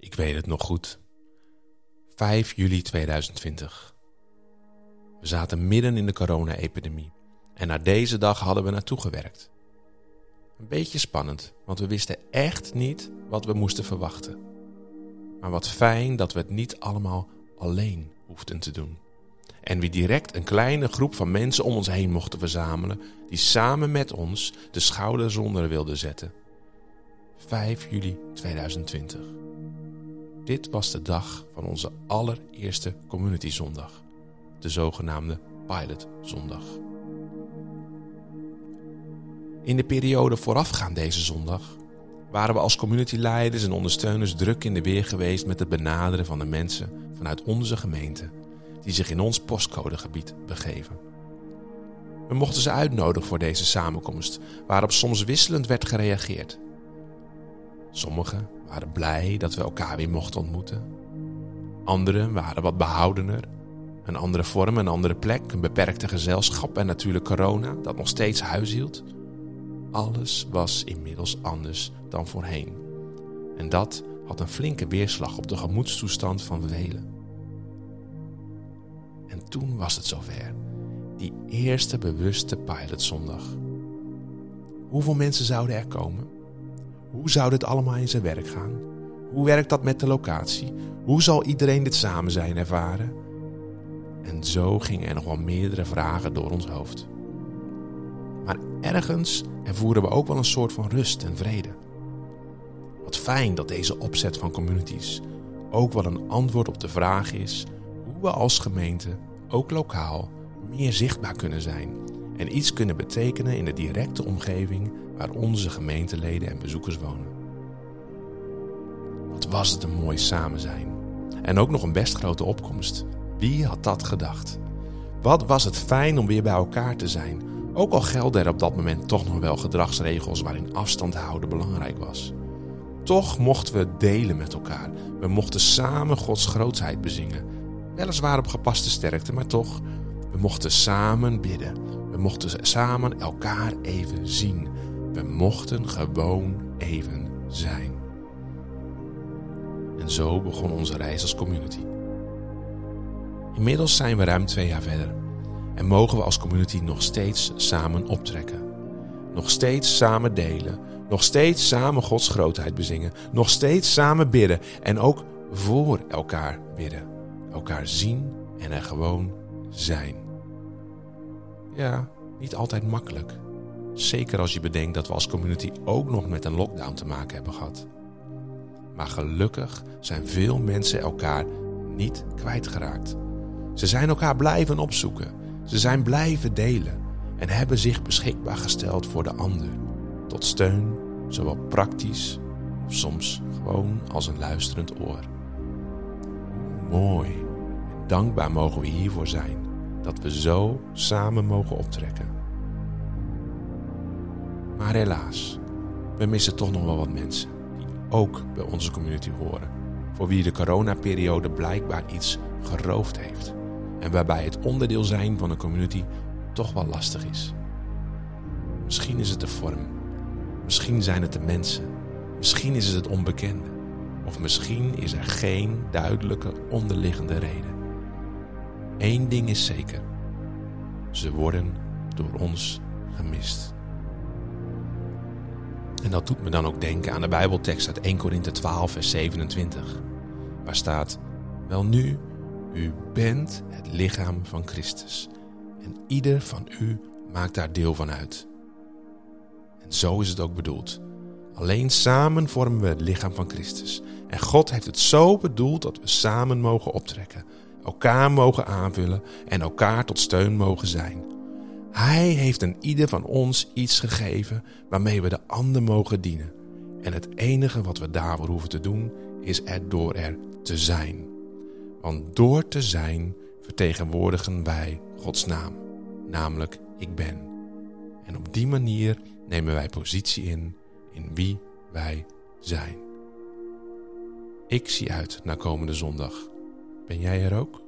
Ik weet het nog goed. 5 juli 2020. We zaten midden in de corona-epidemie en naar deze dag hadden we naartoe gewerkt. Een beetje spannend, want we wisten echt niet wat we moesten verwachten. Maar wat fijn dat we het niet allemaal alleen hoefden te doen. En we direct een kleine groep van mensen om ons heen mochten verzamelen, die samen met ons de schouders onder wilden zetten. 5 juli 2020. Dit was de dag van onze allereerste Community Zondag, de zogenaamde Pilot Zondag. In de periode voorafgaand deze zondag waren we als communityleiders en ondersteuners druk in de weer geweest met het benaderen van de mensen vanuit onze gemeente die zich in ons postcodegebied begeven. We mochten ze uitnodigen voor deze samenkomst, waarop soms wisselend werd gereageerd. Sommigen waren blij dat we elkaar weer mochten ontmoeten. Anderen waren wat behoudener. Een andere vorm, een andere plek, een beperkte gezelschap en natuurlijk corona dat nog steeds huis hield. Alles was inmiddels anders dan voorheen. En dat had een flinke weerslag op de gemoedstoestand van velen. En toen was het zover. Die eerste bewuste pilotzondag. Hoeveel mensen zouden er komen? Hoe zou dit allemaal in zijn werk gaan? Hoe werkt dat met de locatie? Hoe zal iedereen dit samen zijn ervaren? En zo gingen er nog wel meerdere vragen door ons hoofd. Maar ergens ervoeren we ook wel een soort van rust en vrede. Wat fijn dat deze opzet van communities ook wel een antwoord op de vraag is hoe we als gemeente, ook lokaal, meer zichtbaar kunnen zijn en iets kunnen betekenen in de directe omgeving waar onze gemeenteleden en bezoekers wonen. Wat was het een mooi samen zijn. En ook nog een best grote opkomst. Wie had dat gedacht? Wat was het fijn om weer bij elkaar te zijn, ook al gelden er op dat moment toch nog wel gedragsregels waarin afstand houden belangrijk was. Toch mochten we delen met elkaar. We mochten samen Gods grootsheid bezingen. Weliswaar op gepaste sterkte, maar toch. We mochten samen bidden. We mochten samen elkaar even zien. We mochten gewoon even zijn. En zo begon onze reis als community. Inmiddels zijn we ruim twee jaar verder en mogen we als community nog steeds samen optrekken. Nog steeds samen delen, nog steeds samen Gods grootheid bezingen, nog steeds samen bidden en ook voor elkaar bidden. Elkaar zien en er gewoon zijn. Ja, niet altijd makkelijk. Zeker als je bedenkt dat we als community ook nog met een lockdown te maken hebben gehad. Maar gelukkig zijn veel mensen elkaar niet kwijtgeraakt. Ze zijn elkaar blijven opzoeken. Ze zijn blijven delen en hebben zich beschikbaar gesteld voor de ander. Tot steun, zowel praktisch of soms gewoon als een luisterend oor. Mooi en dankbaar mogen we hiervoor zijn dat we zo samen mogen optrekken. Maar helaas, we missen toch nog wel wat mensen die ook bij onze community horen, voor wie de coronaperiode blijkbaar iets geroofd heeft en waarbij het onderdeel zijn van een community toch wel lastig is. Misschien is het de vorm, misschien zijn het de mensen, misschien is het het onbekende, of misschien is er geen duidelijke onderliggende reden. Eén ding is zeker: ze worden door ons gemist. En dat doet me dan ook denken aan de Bijbeltekst uit 1 Korinthe 12, vers 27, waar staat: Wel nu, u bent het lichaam van Christus en ieder van u maakt daar deel van uit. En zo is het ook bedoeld. Alleen samen vormen we het lichaam van Christus. En God heeft het zo bedoeld dat we samen mogen optrekken, elkaar mogen aanvullen en elkaar tot steun mogen zijn. Hij heeft een ieder van ons iets gegeven waarmee we de ander mogen dienen. En het enige wat we daarvoor hoeven te doen is er door er te zijn. Want door te zijn vertegenwoordigen wij Gods naam, namelijk ik ben. En op die manier nemen wij positie in in wie wij zijn. Ik zie uit naar komende zondag. Ben jij er ook?